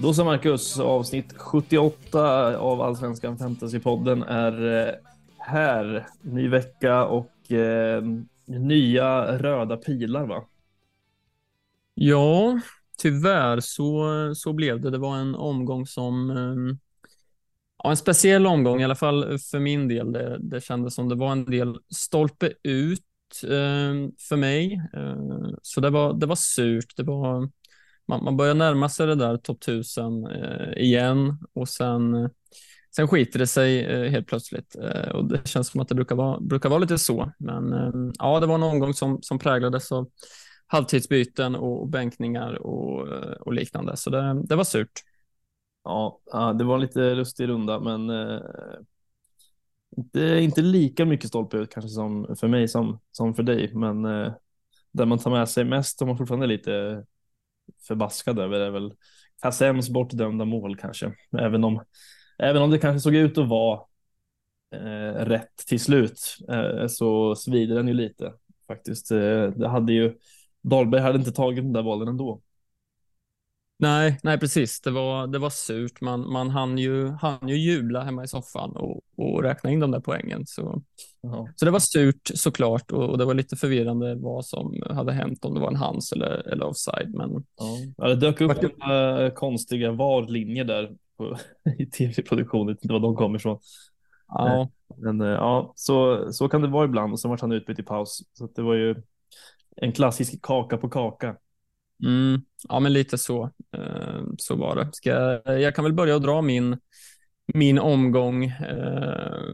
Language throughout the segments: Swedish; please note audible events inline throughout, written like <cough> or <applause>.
Då så Marcus, avsnitt 78 av Allsvenskan Fantasypodden är eh, här. Ny vecka och eh, nya röda pilar va? Ja, tyvärr så, så blev det. Det var en omgång som eh, Ja, en speciell omgång i alla fall för min del. Det, det kändes som det var en del stolpe ut eh, för mig. Eh, så det var, det var surt. Det var, man, man börjar närma sig det där topp 1000 eh, igen och sen, eh, sen skiter det sig eh, helt plötsligt. Eh, och det känns som att det brukar vara, brukar vara lite så. Men eh, ja, det var en omgång som, som präglades av halvtidsbyten och, och bänkningar och, eh, och liknande. Så det, det var surt. Ja, det var en lite lustig runda, men eh, inte, inte lika mycket stolpe ut kanske som för mig som, som för dig. Men eh, där man tar med sig mest om man fortfarande är lite förbaskad över är väl Kassems bortdömda mål kanske. Även om, även om det kanske såg ut att vara eh, rätt till slut eh, så svider den ju lite faktiskt. Eh, det hade ju Dahlberg hade inte tagit den där bollen ändå. Nej, nej precis. Det var, det var surt. Man, man hann, ju, hann ju jubla hemma i soffan och, och räkna in de där poängen. Så, så det var surt såklart och, och det var lite förvirrande vad som hade hänt, om det var en hands eller, eller offside. Men... Ja, det dök upp några äh, konstiga VAR-linjer där på, <laughs> i tv-produktionen, inte var de kom ifrån. Ja. Eh, men äh, ja, så, så kan det vara ibland och sen var han utbytt i paus. Så det var ju en klassisk kaka på kaka. Mm, ja, men lite så, eh, så var det. Ska, jag kan väl börja och dra min, min omgång. Eh,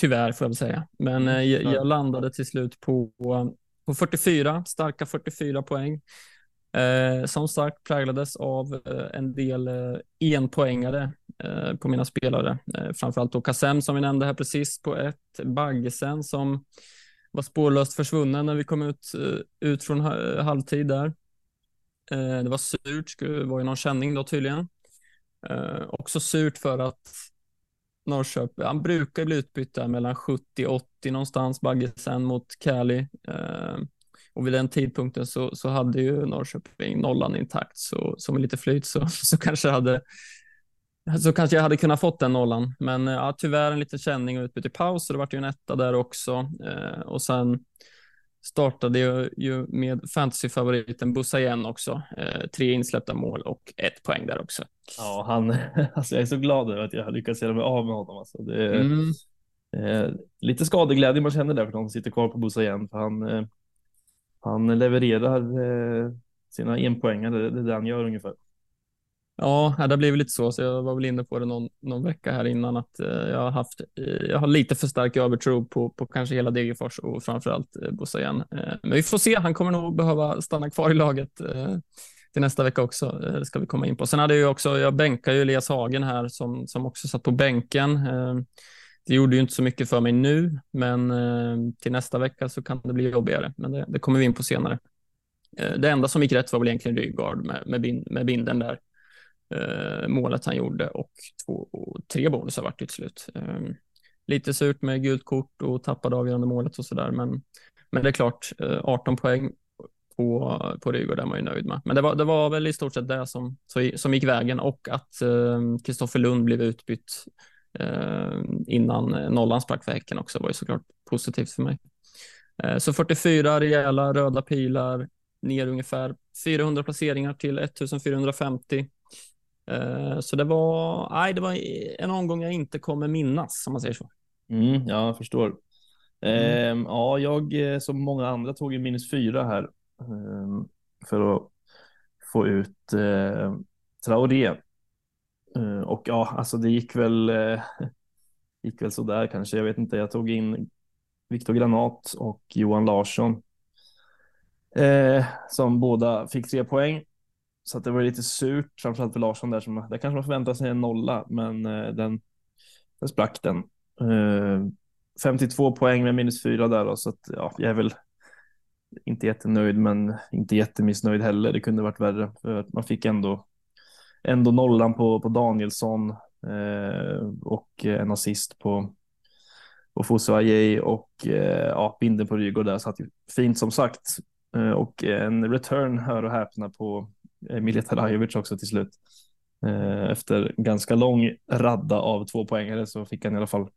tyvärr får jag väl säga. Men eh, jag, jag, landade till slut på, på 44, starka 44 poäng. Som sagt präglades av en del eh, enpoängare på mina spelare. Framförallt då Kassem som vi nämnde här precis på ett, Baggesen som var spårlöst försvunnen när vi kom ut, ut från halvtid där. Eh, det var surt, det var ju någon känning då tydligen. Eh, också surt för att Norrköping, han brukar bli utbytt där mellan 70 80 någonstans, Baggesen mot Cali. Eh, och vid den tidpunkten så, så hade ju Norrköping nollan intakt, så, så med lite flyt så, <laughs> så kanske hade så kanske jag hade kunnat fått den nollan, men ja, tyvärr en liten känning och utbyte i paus, så det vart ju en etta där också. Eh, och sen startade ju, ju med fantasyfavoriten Bussa igen också. Eh, tre insläppta mål och ett poäng där också. Ja, han, <laughs> alltså jag är så glad över att jag har lyckats göra mig av med honom. Alltså. Det är, mm. eh, lite skadeglädje man känner där för de som sitter kvar på Bussa igen. För han, eh, han levererar eh, sina enpoängar, det, det är det han gör ungefär. Ja, det har blivit lite så, så jag var väl inne på det någon, någon vecka här innan att eh, jag har haft, eh, jag har lite för stark övertro på, på kanske hela Degerfors och framförallt eh, Bossa igen. Eh, men vi får se, han kommer nog behöva stanna kvar i laget till nästa vecka också, det ska vi komma in på. Sen hade jag också, jag bänkar ju Elias Hagen här som, som också satt på bänken. Det gjorde ju inte så mycket för mig nu, men till nästa vecka så kan det bli jobbigare, men det, det kommer vi in på senare. Det enda som gick rätt var väl egentligen Rygaard med, med, bin, med binden där eh, målet han gjorde och två, tre bonusar vart det till slut. Eh, lite surt med gult kort och tappade avgörande målet och sådär, men, men det är klart, eh, 18 poäng på, på Rygaard är man ju nöjd med. Men det var, det var väl i stort sett det som, som gick vägen och att ehm, Kristoffer Lund blev utbytt ehm, innan eh, nollan sprack för Häcken också var ju såklart positivt för mig. Eh, så 44 rejäla röda pilar, ner ungefär 400 placeringar till 1450. Eh, så det var, nej, det var en omgång jag inte kommer minnas, om man säger så. Mm, ja, jag förstår. Mm. Eh, ja, jag eh, som många andra tog ju minus fyra här eh, för att få ut Traoré. Och ja, alltså det gick väl, <laughs> gick väl sådär kanske. Jag vet inte, jag tog in Viktor Granat och Johan Larsson som båda fick tre poäng. Så att det var lite surt, framförallt för Larsson där som, där kanske man förväntar sig en nolla, men eh, den, den sprack den. Eh, 52 poäng med minus fyra där då, så att ja, jag är väl inte jättenöjd, men inte jättemissnöjd heller. Det kunde varit värre, för att man fick ändå, ändå nollan på, på Danielsson eh, och en assist på, på Fosu Ajay och eh, ja, binden på Rygaard där satt ju fint som sagt. Eh, och en return, hör och häpna, på Milja Tarajovic också till slut. Eh, efter ganska lång radda av två poängare så fick han i alla fall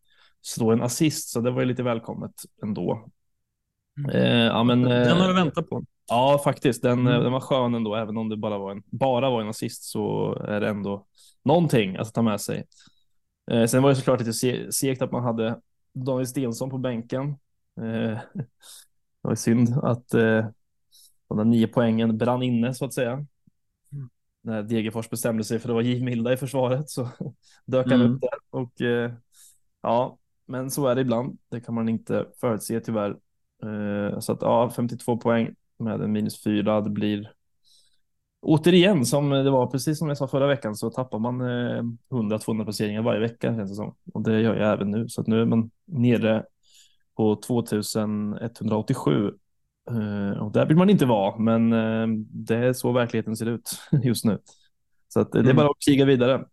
slå en assist, så det var ju lite välkommet ändå. Eh, ja, men, den har du väntat på. Ja, faktiskt. Den, mm. den var skön ändå, även om det bara var en, bara var en assist så är det ändå någonting att ta med sig. Eh, sen var det såklart lite segt att man hade Daniel Stensson på bänken. Eh, <laughs> det var synd att eh, de där nio poängen brann inne så att säga. När Degerfors bestämde sig för att vara givmilda i försvaret så <laughs> dök han mm. upp där och eh, ja, men så är det ibland. Det kan man inte förutse tyvärr. Eh, så att ja, 52 poäng med en minus fyra. Det blir återigen som det var precis som jag sa förra veckan så tappar man 100-200 eh, placeringar varje vecka känns det som. Och det gör jag även nu. Så att nu är man nere på 2187. Eh, och där vill man inte vara, men eh, det är så verkligheten ser ut <laughs> just nu. Så att det är mm. bara att kriga vidare.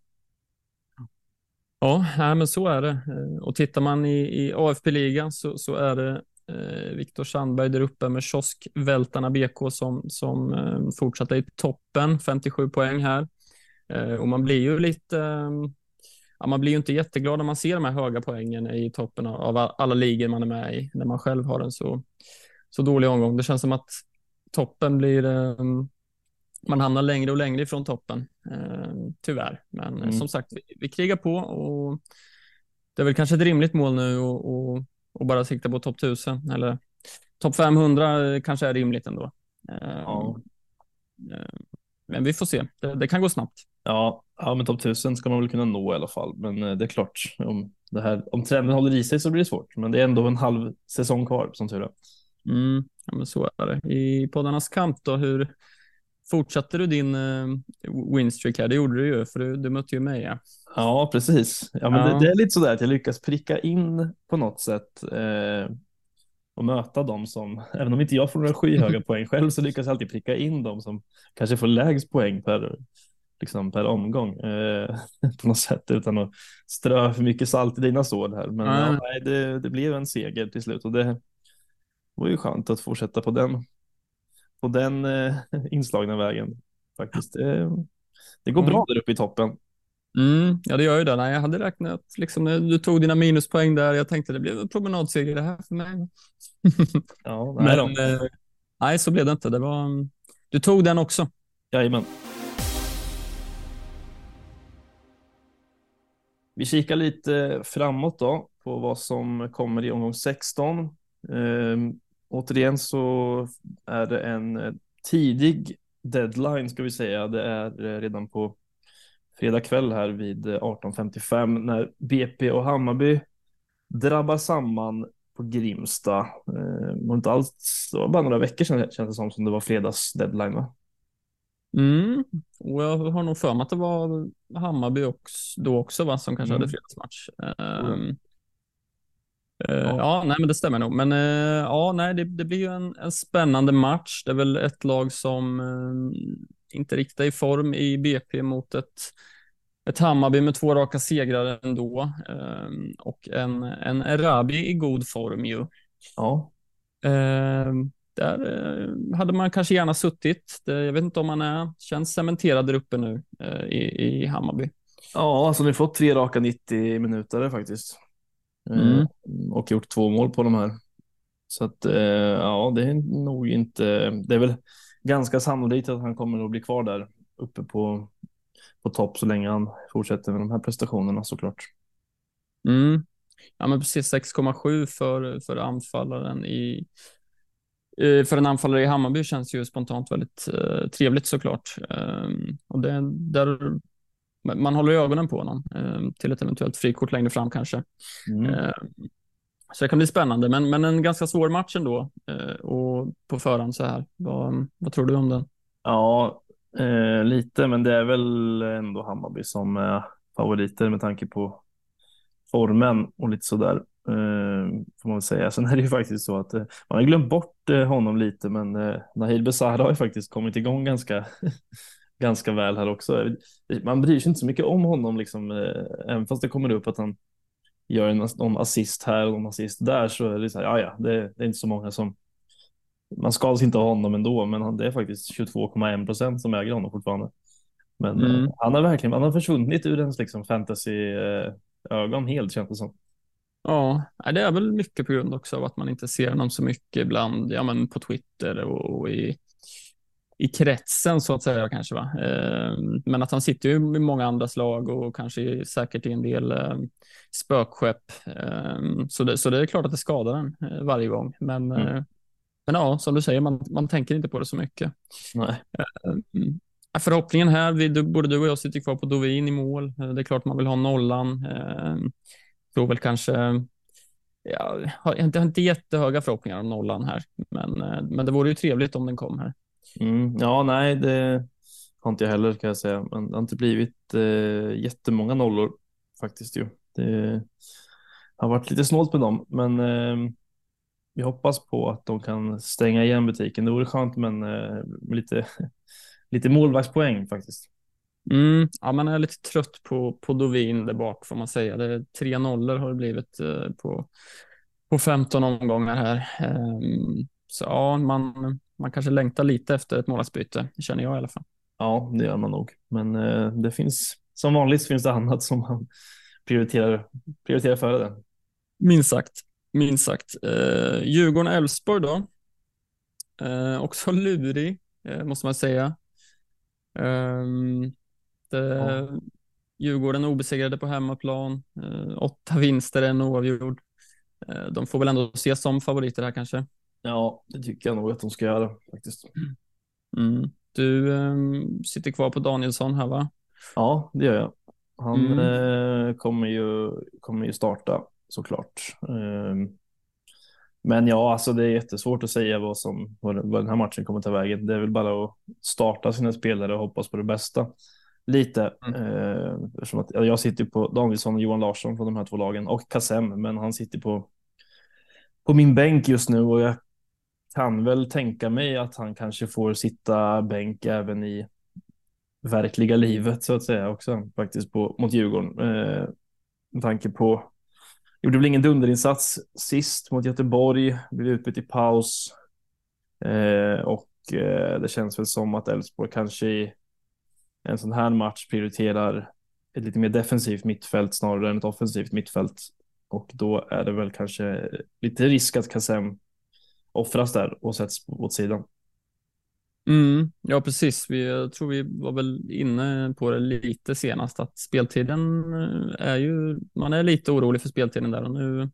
Ja, men så är det. Och tittar man i, i AFP-ligan så, så är det Eh, Viktor Sandberg där uppe med kioskvältarna BK som, som eh, fortsatte i toppen, 57 poäng här. Eh, och man blir ju lite, ja, man blir ju inte jätteglad när man ser de här höga poängen i toppen av, av alla ligor man är med i, när man själv har en så, så dålig omgång. Det känns som att toppen blir, man hamnar längre och längre ifrån toppen, tyvärr. Men mm. som sagt, vi, vi krigar på och det är väl kanske ett rimligt mål nu och, och och bara sikta på topp 1000 eller topp 500 kanske är rimligt ändå. Ja. Eh, men vi får se. Det, det, kan gå snabbt. Ja, ja men topp 1000 ska man väl kunna nå i alla fall. Men eh, det är klart, om, det här, om trenden håller i sig så blir det svårt. Men det är ändå en halv säsong kvar som tur är. Mm, ja, men så är det. I poddarnas kamp då, hur fortsatte du din uh, winstreak här? Det gjorde du ju, för du, du mötte ju mig. Ja. Ja, precis. Ja, men ja. Det, det, är lite sådär att jag lyckas pricka in på något sätt eh, och möta dem som, även om inte jag får några skyhöga <laughs> poäng själv, så lyckas jag alltid pricka in dem som kanske får lägst poäng per, liksom per omgång eh, <laughs> på något sätt utan att strö för mycket salt i dina sår här. Men mm. ja, nej, det, det blev en seger till slut och det var ju skönt att fortsätta på den, på den eh, <laughs> inslagna vägen faktiskt. Det, det går mm. bra där uppe i toppen. Mm, ja, det gör ju det. Nej, jag hade räknat, liksom, när du tog dina minuspoäng där, jag tänkte det blev en promenadseger det här för mig. ja, <laughs> nej, Men eh, nej, så blev det inte. Det var, du tog den också. Jajamän. Vi kikar lite framåt då på vad som kommer i omgång 16. Eh, återigen så är det en tidig deadline ska vi säga. Det är eh, redan på fredag kväll här vid 18.55 när BP och Hammarby drabbar samman på Grimsta. Eh, inte alls, det var bara några veckor sedan känns det som, som det var fredags deadline va? Mm, och jag har nog för mig att det var Hammarby också, då också va, som kanske mm. hade fredagsmatch. Mm. Uh, ja. ja. nej men det stämmer nog. Men uh, ja, nej, det, det blir ju en, en, spännande match. Det är väl ett lag som uh, inte riktigt i form i BP mot ett, ett Hammarby med två raka segrar ändå och en, en Erabi i god form ju. Ja. Där hade man kanske gärna suttit. jag vet inte om man är, känns cementerad där uppe nu i, i Hammarby. Ja, alltså ni fått tre raka 90 minuter faktiskt. Mm. Ehm, och gjort två mål på de här. Så att eh, ja, det är nog inte, det är väl ganska sannolikt att han kommer att bli kvar där uppe på, på topp så länge han fortsätter med de här prestationerna såklart. Mm. Ja, men precis 6,7 för, för anfallaren i eh, för en anfallare i Hammarby känns ju spontant väldigt uh, trevligt såklart. Um, och det, där, man håller ögonen på honom um, till ett eventuellt frikort längre fram kanske. Mm. Uh, så det kan bli spännande, men, men en ganska svår match ändå. Eh, och på förhand så här. Vad, vad tror du om den? Ja, eh, lite, men det är väl ändå Hammarby som är favoriter med tanke på formen och lite sådär. Eh, får man väl säga. Sen är det ju faktiskt så att eh, man har glömt bort eh, honom lite, men eh, Nahir Besara har ju faktiskt kommit igång ganska ganska väl här också. Man bryr sig inte så mycket om honom, liksom, eh, även fast det kommer upp att han gör en, någon assist här och någon assist där så är det så här, ja, ja, det, det, är inte så många som man skadas inte av honom ändå, men det är faktiskt 22,1 procent som äger honom fortfarande. Men mm. eh, han har verkligen han har försvunnit ur ens liksom fantasy-ögon eh, helt känns det som. Ja, det är väl mycket på grund också av att man inte ser honom så mycket ibland, ja men på Twitter och, och i, i kretsen så att säga kanske. Va? Eh, men att han sitter ju i många andra slag och kanske säkert i en del eh, spökskepp. Eh, så, det, så det är klart att det skadar en varje gång. Men, mm. men ja, som du säger, man, man tänker inte på det så mycket. Nej. Förhoppningen här, vi, både du och jag sitter kvar på Dovin i mål. Det är klart man vill ha nollan. Tror väl kanske jag har inte, inte jättehöga förhoppningar om nollan här, men, men det vore ju trevligt om den kom här. Mm, ja, nej, det har inte jag heller kan jag säga. Men det har inte blivit eh, jättemånga nollor faktiskt ju. Det har varit lite snålt med dem, men eh, vi hoppas på att de kan stänga igen butiken. Det vore skönt men eh, lite, <laughs> lite målvaktspoäng faktiskt. Mm, ja, man är lite trött på, på Dovin där bak får man säga. Det är tre nollor har det blivit eh, på, på 15 omgångar här. Um, så ja, man, man kanske längtar lite efter ett målvaktsbyte, känner jag i alla fall. Ja, det gör man nog. Men eh, det finns, som vanligt finns det annat som man prioriterar, prioriterar före det. Minst sagt. Minst sagt. Eh, Djurgården-Elfsborg då. Eh, också lurig, eh, måste man säga. Eh, det, ja. Djurgården obesegrade på hemmaplan. Eh, åtta vinster, en oavgjord. Eh, de får väl ändå ses som favoriter här kanske. Ja, det tycker jag nog att de ska göra faktiskt. Mm. Du um, sitter kvar på Danielsson här va? Ja, det gör jag. Han mm. eh, kommer, ju, kommer ju starta såklart. Um, men ja, alltså det är jättesvårt att säga vad, som, vad, vad den här matchen kommer ta vägen. Det är väl bara att starta sina spelare och hoppas på det bästa. Lite. Mm. Eh, att, jag sitter på Danielsson och Johan Larsson från de här två lagen och Kassem, men han sitter på, på min bänk just nu och jag kan väl tänka mig att han kanske får sitta bänk även i verkliga livet så att säga också faktiskt på, mot Djurgården. Eh, med tanke på, gjorde väl ingen dunderinsats sist mot Göteborg, blev utbytt i paus eh, och eh, det känns väl som att Elfsborg kanske i en sån här match prioriterar ett lite mer defensivt mittfält snarare än ett offensivt mittfält och då är det väl kanske lite risk att Kassem offras där och sätts åt sidan. Mm, ja, precis. Vi, jag tror vi var väl inne på det lite senast att speltiden eh, är ju, man är lite orolig för speltiden där och nu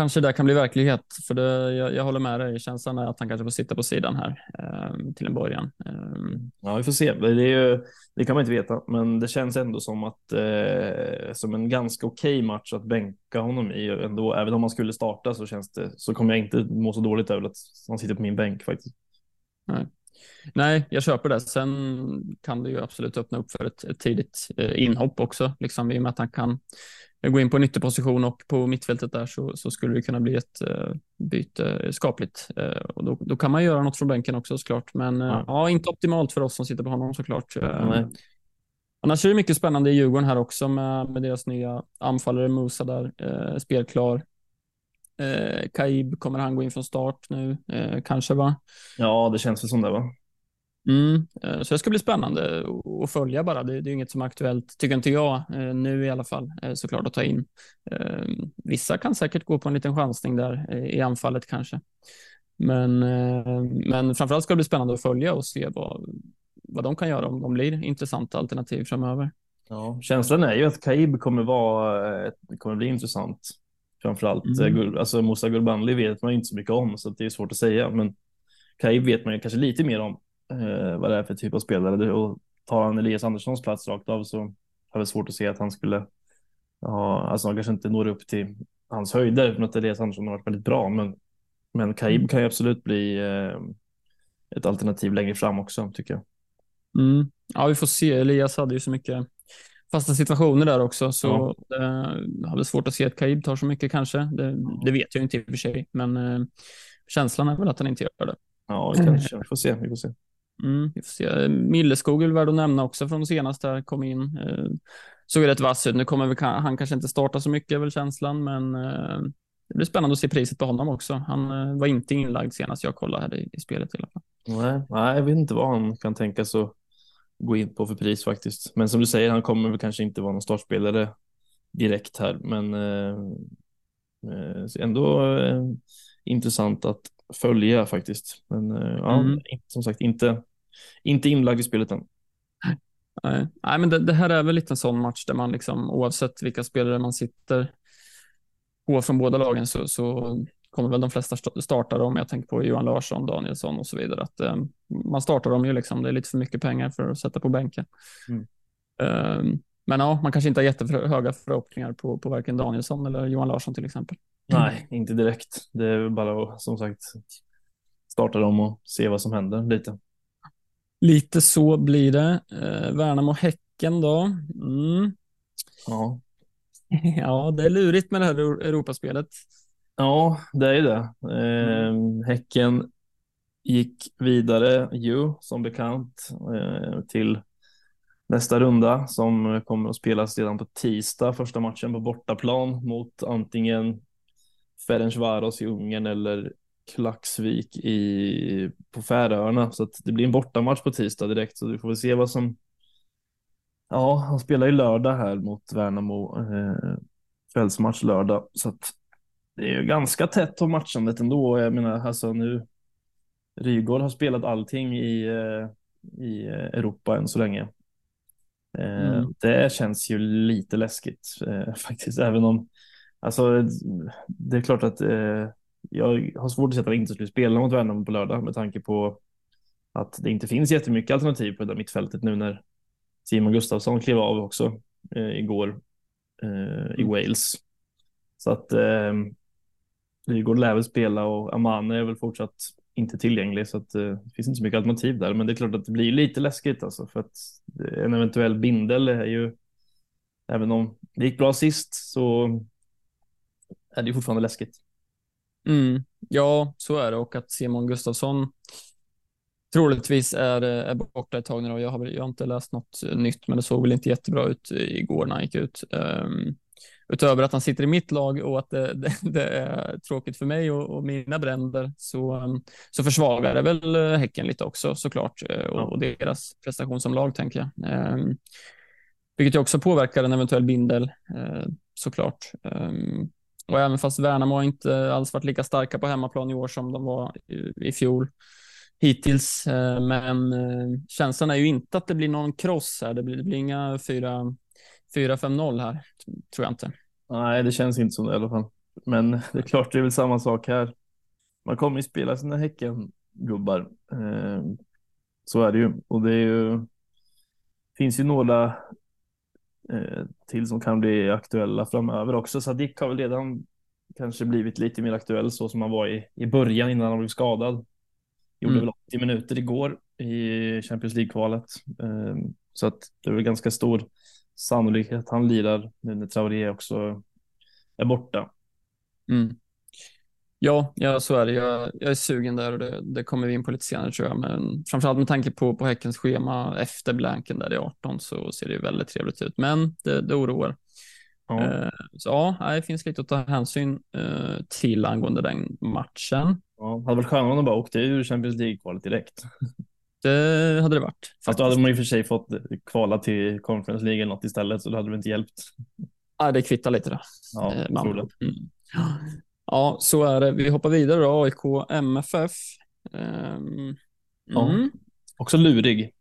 kanske det kan bli verklighet. För det, jag, jag håller med dig, känslan är att han kanske får sitta på sidan här eh, till en början. Eh. Ja, vi får se. Det, ju, det kan man inte veta, men det känns ändå som att eh, som en ganska okej okay match att bänka honom i ändå. Även om han skulle starta så känns det så kommer jag inte må så dåligt över att han sitter på min bänk faktiskt. Nej. Nej, jag köper det. Sen kan det ju absolut öppna upp för ett, ett tidigt eh, inhopp också, liksom i och med att han kan gå in på en ytterposition och på mittfältet där så, så skulle det kunna bli ett uh, byte skapligt. Uh, och då, då, kan man göra något från bänken också såklart, men uh, ja. ja. inte optimalt för oss som sitter på honom såklart. Uh, annars är det mycket spännande i Djurgården här också med, med deras nya anfallare Musa där, uh, spelklar. Uh, Kaib, kommer han gå in från start nu? kanske va? Ja, det känns väl som det va? Mm, eh, så det ska bli spännande att följa bara. Det, det är inget som är aktuellt, tycker inte jag, eh, nu i alla fall, eh, såklart att ta in. Vissa kan säkert gå på en liten chansning där i anfallet kanske. Men, men framförallt ska det bli spännande att följa och se vad, vad de kan göra om de blir intressanta alternativ framöver. Ja, känslan är ju att Kaib kommer vara, kommer bli intressant. Framförallt, mm. alltså Musa Gurbanli vet man inte så mycket om, så det är svårt att säga, men Kaib vet man ju kanske lite mer om eh, vad det är för typ av spelare. Och tar han Elias Anderssons plats rakt av så har jag svårt att se att han skulle ha, alltså han kanske inte når upp till hans höjder för att Elias Andersson har varit väldigt bra, men, men Kaib mm. kan ju absolut bli eh, ett alternativ längre fram också tycker jag. Mm. Ja, vi får se. Elias hade ju så mycket fasta situationer där också, så ja. det hade svårt att se att Kaib tar så mycket kanske. Det, det vet jag inte i och för sig, men eh, känslan är väl att han inte gör det. Ja, kanske. Vi får se. Vi får se. Mm, vi får se. Milleskog är värd att nämna också från senast där kom in. Eh, såg rätt vass ut. Nu kommer vi, han kanske inte starta så mycket är väl känslan, men eh, det blir spännande att se priset på honom också. Han eh, var inte inlagd senast jag kollade här i, i spelet i alla fall. Nej, nej, jag vet inte vad han kan tänka att gå in på för pris faktiskt. Men som du säger, han kommer väl kanske inte vara någon startspelare direkt här, men eh, eh ändå eh, intressant att följa faktiskt. Men eh, ja, mm. som sagt, inte, inte inlagd i spelet än. Nej, nej men det, det, här är väl lite en sån match där man liksom oavsett vilka spelare man sitter på från båda lagen så, så kommer väl de flesta starta dem. Jag tänker på Johan Larsson, Danielsson och så vidare. Att, eh, man startar dem ju liksom. Det är lite för mycket pengar för att sätta på bänken. Mm. Eh, men ja, man kanske inte har jättehöga förhoppningar på, på varken Danielsson eller Johan Larsson till exempel. Nej, inte direkt. Det är bara att som sagt starta dem och se vad som händer lite. Lite så blir det. Eh, Värnamo-Häcken då. Mm. Ja. <laughs> ja, det är lurigt med det här Europaspelet. Ja, det är ju det. Eh, mm. Häcken gick vidare ju som bekant eh, till nästa runda som kommer att spelas redan på tisdag. Första matchen på bortaplan mot antingen Ferencvaros i Ungern eller Klaxvik i, på Färöarna. Så det blir en bortamatch på tisdag direkt. Så vi får väl se vad som... Ja, han spelar ju lördag här mot Värnamo. Eh, kvällsmatch lördag. Så att det är ju ganska tätt på matchandet ändå. Jag menar, alltså nu... Rygaard har spelat allting i, eh, i Europa än så länge. Eh, mm. Det känns ju lite läskigt eh, <laughs> faktiskt, även om alltså, det är klart att eh, jag har svårt att se att han inte skulle spela mot Värnamo på lördag med tanke på att det inte finns jättemycket alternativ på det där mittfältet nu när Simon Gustafsson klev av också eh, igår eh, i mm. Wales. Så att Nygård Rygaard lär väl spela och Amane är väl fortsatt inte tillgänglig så att eh, det finns inte så mycket alternativ där. Men det är klart att det blir lite läskigt alltså för att en eventuell bindel är ju även om det gick bra sist så är det ju fortfarande läskigt. Mm, ja, så är det och att Simon Gustafsson troligtvis är, är borta ett tag nu. Och jag, har, jag har inte läst något nytt, men det såg väl inte jättebra ut igår när han gick ut. Um, utöver att han sitter i mitt lag och att det, det, det är tråkigt för mig och, och, mina bränder så, um, så försvagar det väl uh, Häcken lite också såklart uh, och, och deras prestation som lag tänker jag. Um, vilket också påverkar en eventuell bindel uh, såklart. Um, och även fast Värnamo inte alls varit lika starka på hemmaplan i år som de var i, i fjol hittills. Men känslan är ju inte att det blir någon kross här. Det blir, det blir inga 4-5-0 här, tror jag inte. Nej, det känns inte som det i alla fall. Men det är klart, det är väl samma sak här. Man kommer ju spela sina Häcken-gubbar. Eh, så är det ju. Och det är ju, finns ju några eh, till som kan bli aktuella framöver också. Sadik har väl redan kanske blivit lite mer aktuell så som han var i, i början innan han blev skadad. Gjorde mm. väl 80 minuter igår i Champions League-kvalet. Eh, så att det är väl ganska stor sannolikhet att han lirar nu när Traoré också är borta. Mm. Ja, ja, så är det. Jag, jag är sugen där och det, det, kommer vi in på lite senare tror jag. Men framförallt med tanke på, på Häckens schema efter blanken där i 18 så ser det ju väldigt trevligt ut. Men det, det oroar. Ja. Eh, så ja, det finns lite att ta hänsyn eh, till angående den matchen. Ja, det hade varit skönare om de bara åkte ur Champions League-kvalet direkt. <laughs> Det hade det varit. Fast då hade man i och för sig fått kvala till Conference League eller något istället, så det hade väl inte hjälpt. Ja, det kvittar lite då. Ja, det. Mm. Ja, så är det. Vi hoppar vidare då. AIK MFF. Um, ehm, ja, mm. Också lurig.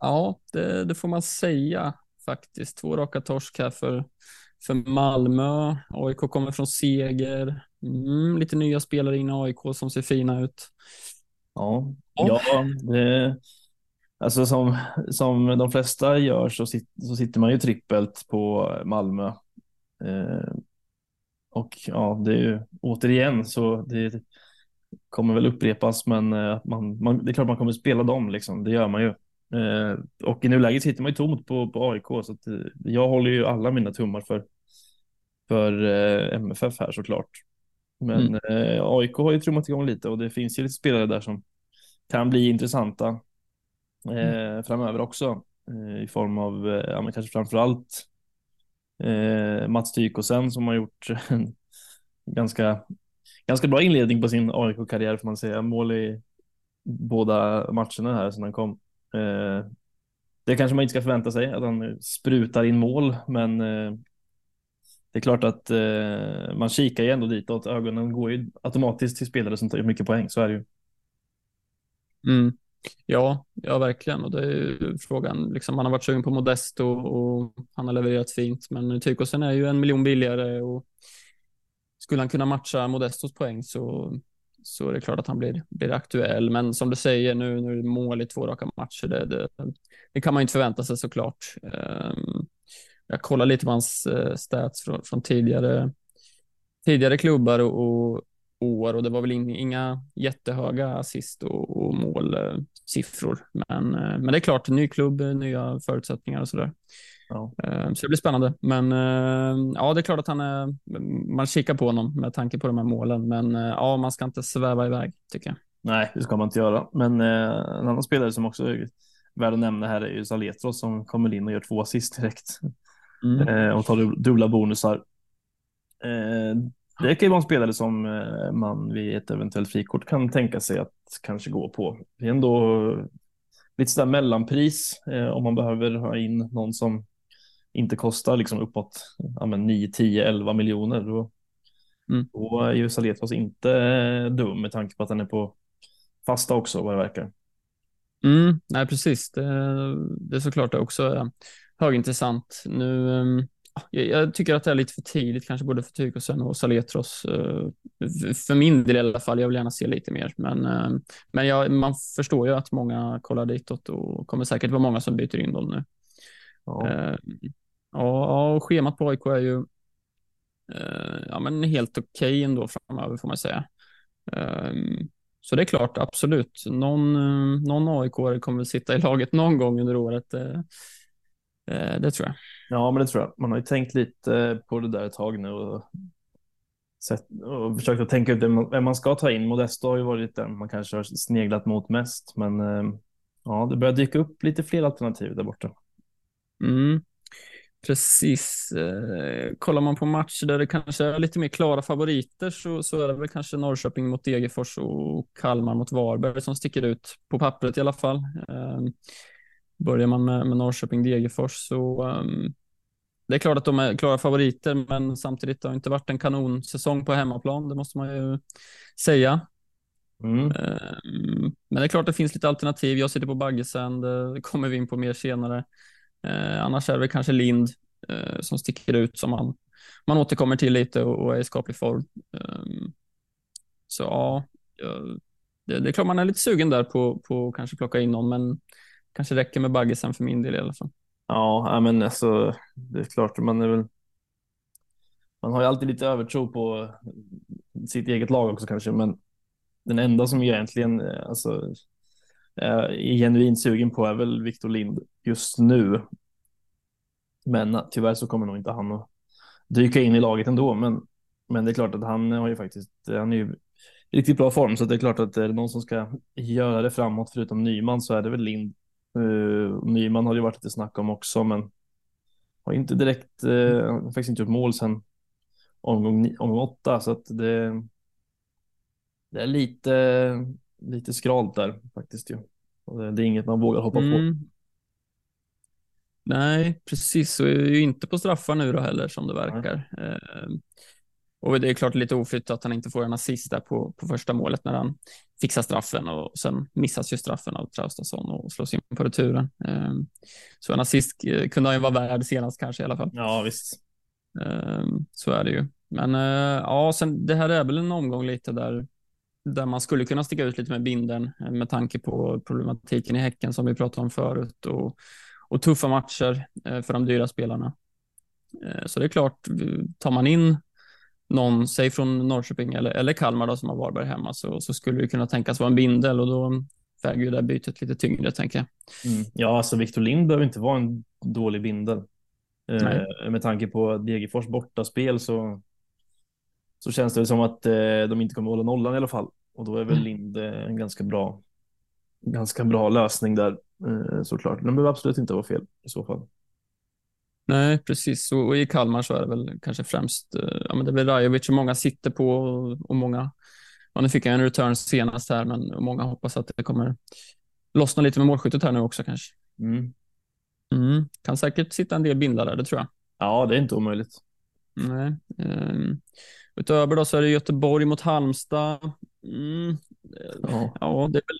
Ja, det, det, får man säga faktiskt. Två raka torsk här för, för Malmö. AIK kommer från seger. Mm, lite nya spelare in i AIK som ser fina ut. Ja, ja det, alltså som, som de flesta gör så, sit, så sitter man ju trippelt på Malmö. Eh, och ja, det är ju återigen så det kommer väl upprepas, men eh, man, man, det är klart man kommer spela dem, liksom. det gör man ju. Eh, och i nuläget sitter man ju tomt på, på AIK, så att, eh, jag håller ju alla mina tummar för, för eh, MFF här såklart. Men mm. AIK har ju trummat igång lite och det finns ju lite spelare där som kan bli intressanta eh, mm. framöver också eh, i form av, eh, ja, men kanske framför allt eh, Mats Tykosen som har gjort <laughs> en ganska, ganska bra inledning på sin AIK-karriär får man säga. Mål i båda matcherna här sedan han kom. Eh, det kanske man inte ska förvänta sig att han sprutar in mål, men eh, det är klart att eh, man kikar ju ändå ditåt. Ögonen går ju automatiskt till spelare som tar mycket poäng, så är det ju. Mm. Ja, ja, verkligen. Och det är ju frågan. Liksom, han har varit sugen på Modesto och han har levererat fint, men Tykosen är ju en miljon billigare och skulle han kunna matcha Modestos poäng så, så är det klart att han blir, blir aktuell. Men som du säger, nu, nu är det mål i två raka matcher. Det, det, det kan man inte förvänta sig såklart. Um, jag kollar lite på hans eh, stats från, från tidigare, tidigare klubbar och, och år och det var väl inga jättehöga assist och, och målsiffror. Men, eh, men det är klart, ny klubb, nya förutsättningar och sådär. Ja. Eh, så det blir spännande. Men eh, ja, det är klart att han är, man kikar på honom med tanke på de här målen. Men ja, man ska inte sväva iväg tycker jag. Nej, det ska man inte göra. Men en annan spelare som också är värd att nämna här är ju Saletros som kommer in och gör två assist direkt. Mm. och tar dubbla bonusar. Det kan ju vara en spelare som eh, man vid ett eventuellt frikort kan tänka sig att kanske gå på. Det är ändå lite sådär mellanpris eh, om man behöver ha in någon som inte kostar liksom uppåt ja, 9, 10, 11 miljoner. Då, mm. då är ju Saletros inte eh, dum med tanke på att han är på fasta också vad det verkar. Mm, nej, precis. Det, det är såklart det också högintressant. Nu ehm, jag tycker att det är lite för tidigt, kanske både för Tykosen och Saletros. Eh, för min del i alla fall. Jag vill gärna se lite mer, men, eh, men jag, man förstår ju att många kollar ditåt och kommer säkert vara många som byter in dem nu. Ja, eh, ja och schemat på AIK är ju ja, men helt okej okay ändå framöver får man säga. Så det är klart, absolut. Någon, någon AIK kommer sitta i laget någon gång under året. Det tror jag. Ja, men det tror jag. Man har ju tänkt lite på det där ett tag nu och, sett, och försökt att tänka ut vem man ska ta in. Modesto har ju varit den man kanske har sneglat mot mest, men eh, ja, det börjar dyka upp lite fler alternativ där borta. Mm. Precis. Eh, kollar man på matcher där det kanske är lite mer klara favoriter så, så är det väl kanske Norrköping mot Degerfors och Kalmar mot Varberg som sticker ut på pappret i alla fall. Eh, Eh, Börjar man med, med Norrköping-Degerfors så um, det är klart att de är klara favoriter, men samtidigt har det inte varit en kanonsäsong på hemmaplan. Det måste man ju säga. Mm. Um, men det är klart att det finns lite alternativ. Jag sitter på Baggesen, det kommer vi in på mer senare. Uh, annars är det kanske Lind uh, som sticker ut som man, man återkommer till lite och, och är i skaplig form. Um, så ja, det, det, är klart man är lite sugen där på, på att kanske plocka in någon, men kanske räcker med baggisen för min del i alla fall. Ja, men alltså det är klart man är väl. Man har ju alltid lite övertro på eh, sitt eget lag också kanske, men den enda som egentligen eh, alltså, eh, är genuint sugen på är väl Victor Lind just nu. Men tyvärr så kommer nog inte han att dyka in i laget ändå. Men, men det är klart att han har ju faktiskt, han är ju i riktigt bra form så det är klart att är det någon som ska göra det framåt förutom Nyman så är det väl Lind Uh, Nyman har det varit lite snack om också, men har inte direkt, uh, faktiskt inte gjort mål sedan omgång, omgång åtta, så att det, det är lite, lite skralt där faktiskt ju. Det, det, är inget man vågar hoppa mm. på. Nej, precis. Och är ju inte på straffar nu då heller som det verkar. Mm. Och det är klart lite oflytt att han inte får en assist där på, på första målet när han fixar straffen och sen missas ju straffen av Traustason och slås in på returen. Ehm, så en assist eh, kunde han ju vara värd senast kanske i alla fall. Ja, visst. Ehm, så är det ju. Men eh, ja, sen det här är väl en omgång lite där där man skulle kunna sticka ut lite med binden eh, med tanke på problematiken i Häcken som vi pratade om förut och, och tuffa matcher för de dyra spelarna. Så det är klart, tar man in någon, säg från Norrköping eller, eller Kalmar då, som har Varberg hemma, så, så skulle det kunna tänkas vara en bindel och då väger ju det bytet lite tyngre, tänker jag. Mm. Ja, alltså Victor Lind behöver inte vara en dålig bindel. Eh, med tanke på Degerfors bortaspel så, så känns det som att eh, de inte kommer hålla nollan i alla fall. Och då är väl mm. Lind eh, en ganska bra, ganska bra lösning där eh, såklart. Den behöver absolut inte vara fel i så fall. Nej, precis. Och, och, i Kalmar så är det väl kanske främst eh, ja, men det är väl Rajovic och många sitter på och, och många, ja, nu fick jag en return senast här, men många hoppas att det kommer lossna lite med målskyttet här nu också kanske. Mm. Mm. Kan säkert sitta en del bindlar där, det tror jag. Ja, det är inte omöjligt. Nej. Um, utöver då så är det Göteborg mot Halmstad. Mm. Ja. ja, det är väl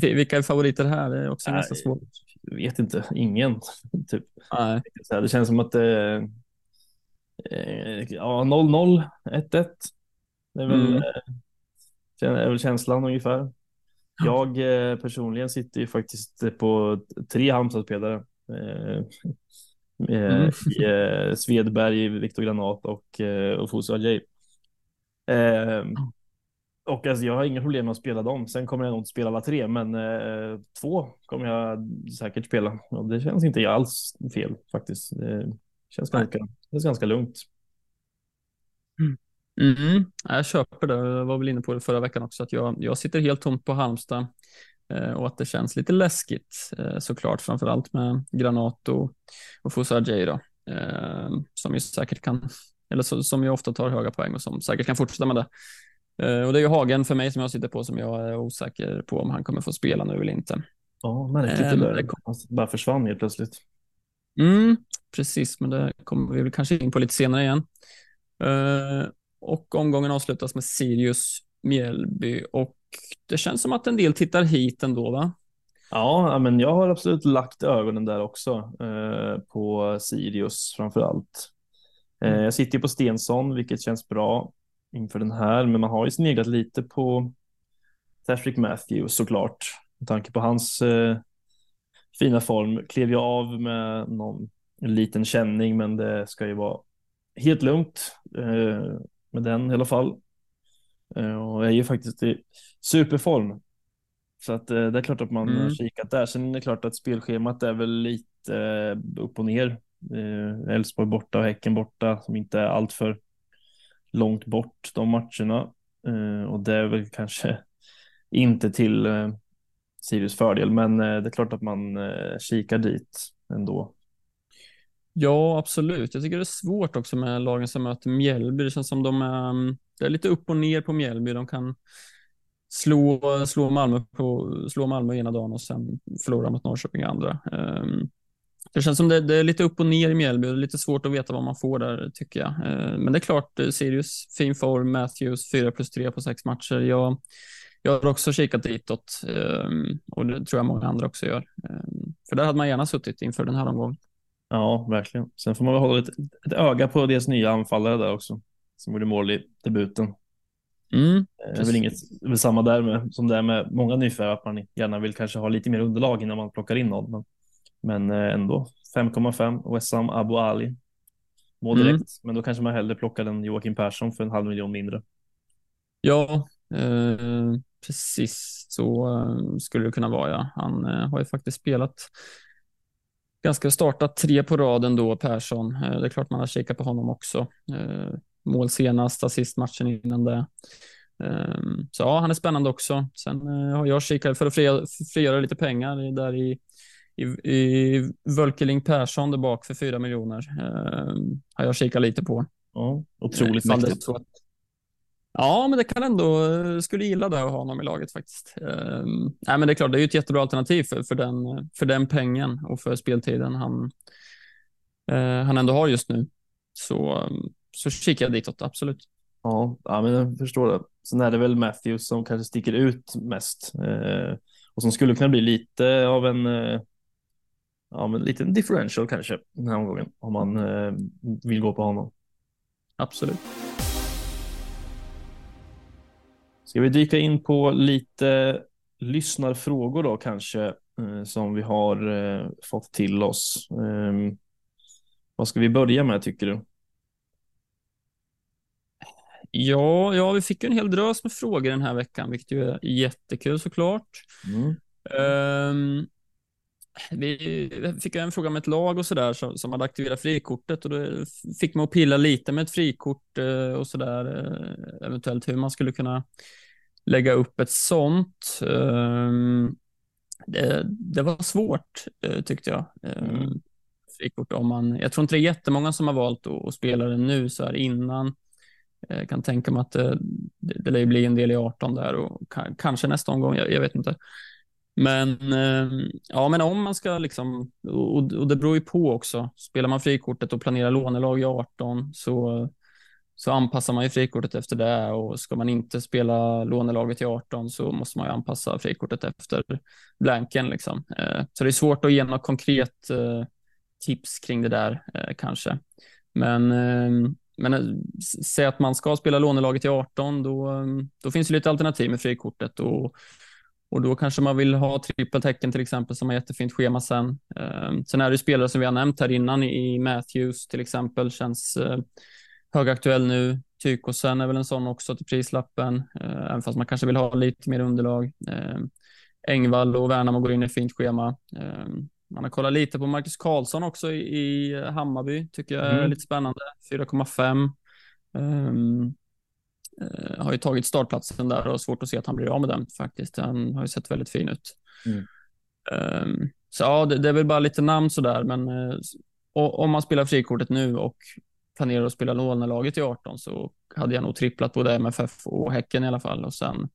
<laughs> vilka är favoriter här? Det är också ganska svårt. Vet inte, ingen. <laughs> Typ. Nej. Det känns som att det eh, ja, 0-0, 1-1. Det är väl, mm. eh, är väl känslan ungefär. Jag eh, personligen sitter ju faktiskt på tre Halmstadspelare. Eh, mm. i eh, Svedberg, Viktor Granat och, eh, och Fosu Ajay. Eh, och alltså, jag har inga problem med att spela dem. Sen kommer jag nog inte spela alla tre, men eh, två kommer jag säkert spela. Och det känns inte alls fel faktiskt. Det känns ganska, det känns ganska lugnt. Mm. Mm. Jag köper det. Jag var väl inne på det förra veckan också, att jag, jag sitter helt tomt på Halmstad eh, och att det känns lite läskigt eh, såklart, framför allt med Granat och, och Fosa Jay eh, som ju säkert kan, eller så, som ju ofta tar höga poäng och som säkert kan fortsätta med det. Eh, och det är ju Hagen för mig som jag sitter på som jag är osäker på om han kommer få spela nu eller inte. Ja, märkligt det där. Han bara försvann helt plötsligt. Mm, precis, men det kommer vi väl kanske in på lite senare igen. Uh, och omgången avslutas med Sirius Mjällby och det känns som att en del tittar hit ändå, va? Ja, men jag har absolut lagt ögonen där också eh, på Sirius framför allt. Eh, mm. jag sitter på Stensson, vilket känns bra inför den här, men man har ju sneglat lite på Tashrik Matthews såklart. Med tanke på hans eh, fina form klev jag av med någon liten känning, men det ska ju vara helt lugnt eh, med den i alla fall. Eh, och jag är ju faktiskt i superform. Så att eh, det är klart att man mm. har kikat där. Sen är det klart att spelschemat är väl lite eh, upp och ner. Eh, Elfsborg borta och Häcken borta som inte är alltför långt bort de matcherna. Eh, och det är väl kanske inte till eh, Sirius fördel, men eh, det är klart att man eh, kikar dit ändå. Ja, absolut. Jag tycker det är svårt också med lagen som möter Mjällby. Det känns som de är, mm, det är lite upp och ner på Mjällby. De kan slå, slå, Malmö på, slå Malmö ena dagen och sen förlora mot Norrköping andra. Um, det känns som det, det, är lite upp och ner i Mjällby. Det är lite svårt att veta vad man får där tycker jag. Eh, men det är klart, eh, Sirius, fin form, Matthews, 4 plus 3 på sex matcher. Jag, jag har också kikat ditåt ehm, och det tror jag många andra också gör. För där hade man gärna suttit inför den här omgången. Ja, verkligen. Sen får man väl hålla ett, ett öga på deras nya anfallare där också, som gjorde mål i debuten. Mm, det är väl inget väl samma där med, som det är med många nyförvärv, att man gärna vill kanske ha lite mer underlag innan man plockar in någon. Men men eh, ändå 5,5 Wessam Abu Ali. Må direkt, mm. men då kanske man hellre plockar den Joakim Persson för en halv miljon mindre. Ja, eh, precis så eh, skulle det kunna vara. Ja. Han eh, har ju faktiskt spelat ganska startat tre på raden då, Persson. Eh, det är klart man har kikat på honom också. Eh, mål senast, assist matchen innan det. Så ja, han är spännande också. Sen har jag kikat för att frigöra lite pengar där i i, i Völkeling Persson där bak för 4 miljoner. Eh, har jag kikat lite på. Ja, otroligt eh, mäktigt. Ja, men det kan ändå, eh, skulle gilla det att ha honom i laget faktiskt. Eh, nej, men det är klart, det är ju ett jättebra alternativ för, för, den, för den pengen och för speltiden han, eh, han ändå har just nu. Så, så kikar jag ditåt, absolut. Ja, ja, men jag förstår det. Sen är det väl Matthews som kanske sticker ut mest eh, och som skulle kunna bli lite av en eh, ja, men lite differential kanske den här omgången om man eh, vill gå på honom. Absolut. Ska vi dyka in på lite lyssnarfrågor då kanske eh, som vi har eh, fått till oss. Ehm, vad ska vi börja med tycker du? Ja, ja, vi fick en hel drös med frågor den här veckan, vilket ju är jättekul såklart. Mm. Um, vi fick en fråga om ett lag och sådär som, som hade aktiverat frikortet och då fick man att pilla lite med ett frikort eh, och sådär, eh, eventuellt hur man skulle kunna lägga upp ett sånt. Ehm, det, det var svårt eh, tyckte jag. Ehm, mm. frikort. Om man, jag tror inte det är jättemånga som har valt att, spela det nu så här innan. Jag kan tänka mig att det, det, det lär bli en del i 18 där och kanske nästa omgång, jag, jag vet inte. Men, eh, ja, men om man ska liksom, och, och det beror ju på också. Spelar man frikortet och planerar lånelag i 18 så, så anpassar man ju frikortet efter det och ska man inte spela lånelaget i 18 så måste man ju anpassa frikortet efter blanken. Liksom. Eh, så det är svårt att ge något konkret eh, tips kring det där kanske. Men, men säg att man ska spela lånelaget i 18, då, då finns det lite alternativ med frikortet. Och, och då kanske man vill ha trippeltecken till exempel som har jättefint schema sen. Eh, sen är det spelare som vi har nämnt här innan i Matthews till exempel känns eh, högaktuell nu. Tykosen är väl en sån också till prislappen, eh, även fast man kanske vill ha lite mer underlag. Eh, Engvall och Värnamo går in i fint schema. Eh, man har kollat lite på Marcus Karlsson också i, i Hammarby, tycker jag är mm. lite spännande. 4,5. Uh, har ju tagit startplatsen där och svårt att se att han blir av med den faktiskt. Han har ju sett väldigt fin ut. Mm. Um, så ja, det, det, är väl bara lite namn sådär, men uh, om man spelar frikortet nu och planerar att spela lånelaget i 18 så hade jag nog tripplat både MFF och Häcken i alla fall och sen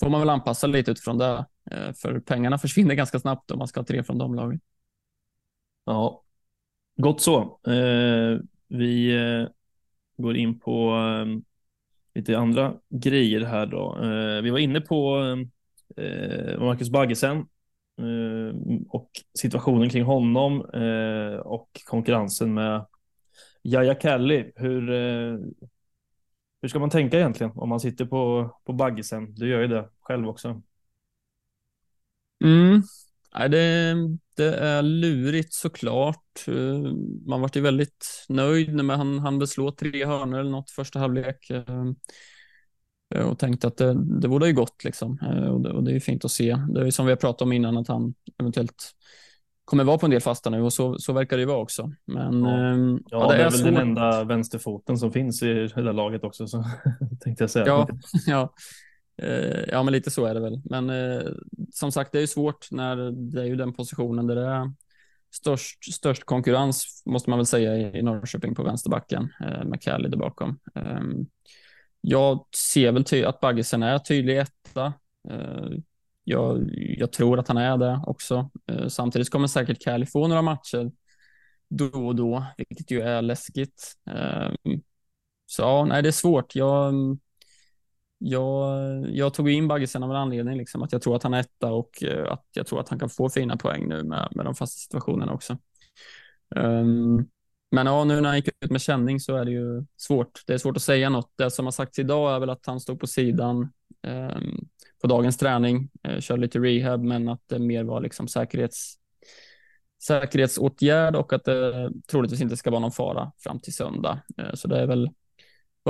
får man väl anpassa lite utifrån det. Uh, för pengarna försvinner ganska snabbt om man ska ha tre från de lagen. Ja, gott så. vi går in på ehm, lite andra grejer här då. Eh, vi var inne på eh, Marcus Baggesen eh, och situationen kring honom och konkurrensen med Jaja Kelly. Hur, hur ska man tänka egentligen om man sitter på, på Baggesen? Du gör ju det själv också. Mm. Nej, det, det är lurigt såklart. Eh, man vart ju väldigt nöjd när han, han beslå tre hörnor eller något första halvlek eh, och tänkte att det, det borde ju gått liksom. Eh, och det, och det är fint att se. Det är som vi har pratat om innan att han eventuellt kommer vara på en del fasta nu och så, så verkar det ju vara också. Men ja, ja, ja det, det, är, är väl den enda vänsterfoten som finns i det där laget också, så <laughs> tänkte jag säga. Ja, <laughs> ja. Eh, ja, men lite så är det väl. Men eh, som sagt, det är ju svårt när det är ju den positionen där det är störst, störst konkurrens, måste man väl säga, i Norrköping på vänsterbacken eh, med Kelly där bakom. Ehm, jag ser väl ty- att Baggesen är tydlig etta. Jag, jag, tror att han är det också. Samtidigt kommer säkert Kelly få några matcher då och då, vilket ju är läskigt. Ehm, så ja, nej, det är svårt. Jag jag, jag tog in Baggesen av en anledning, liksom, att jag tror att han är etta och eh, att jag tror att han kan få fina poäng nu med, med de fasta situationerna också. Um, men ja, nu när han gick ut med känning så är det ju svårt. Det är svårt att säga något. Det som har sagts idag är väl att han stod på sidan um, på dagens träning, eh, uh, körde lite rehab, men att det mer var liksom säkerhets, säkerhetsåtgärd och att det troligtvis inte ska vara någon fara fram till söndag. Uh, så det är väl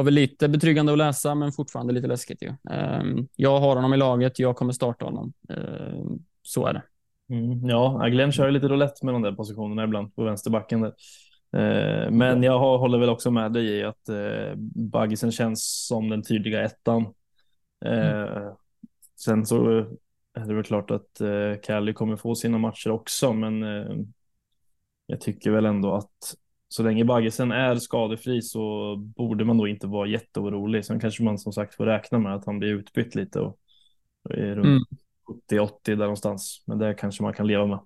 var väl lite betryggande att läsa, men fortfarande lite läskigt ju. Ehm, jag har honom i laget, jag kommer starta honom. Ehm, så är det. Mm, ja, Glenn kör lite roulette med de där positionerna ibland på vänsterbacken. Där. Ehm, men jag håller väl också med dig i att eh, Baggisen känns som den tydliga ettan. Mm. Sen så är det väl klart att Kelly kommer få sina matcher också, men jag tycker väl ändå att så länge Baggesen är skadefri så borde man då inte vara jätteorolig. Sen kanske man som sagt får räkna med att han blir utbytt lite och, och är runt mm. 70-80 där någonstans. Men det kanske man kan leva med.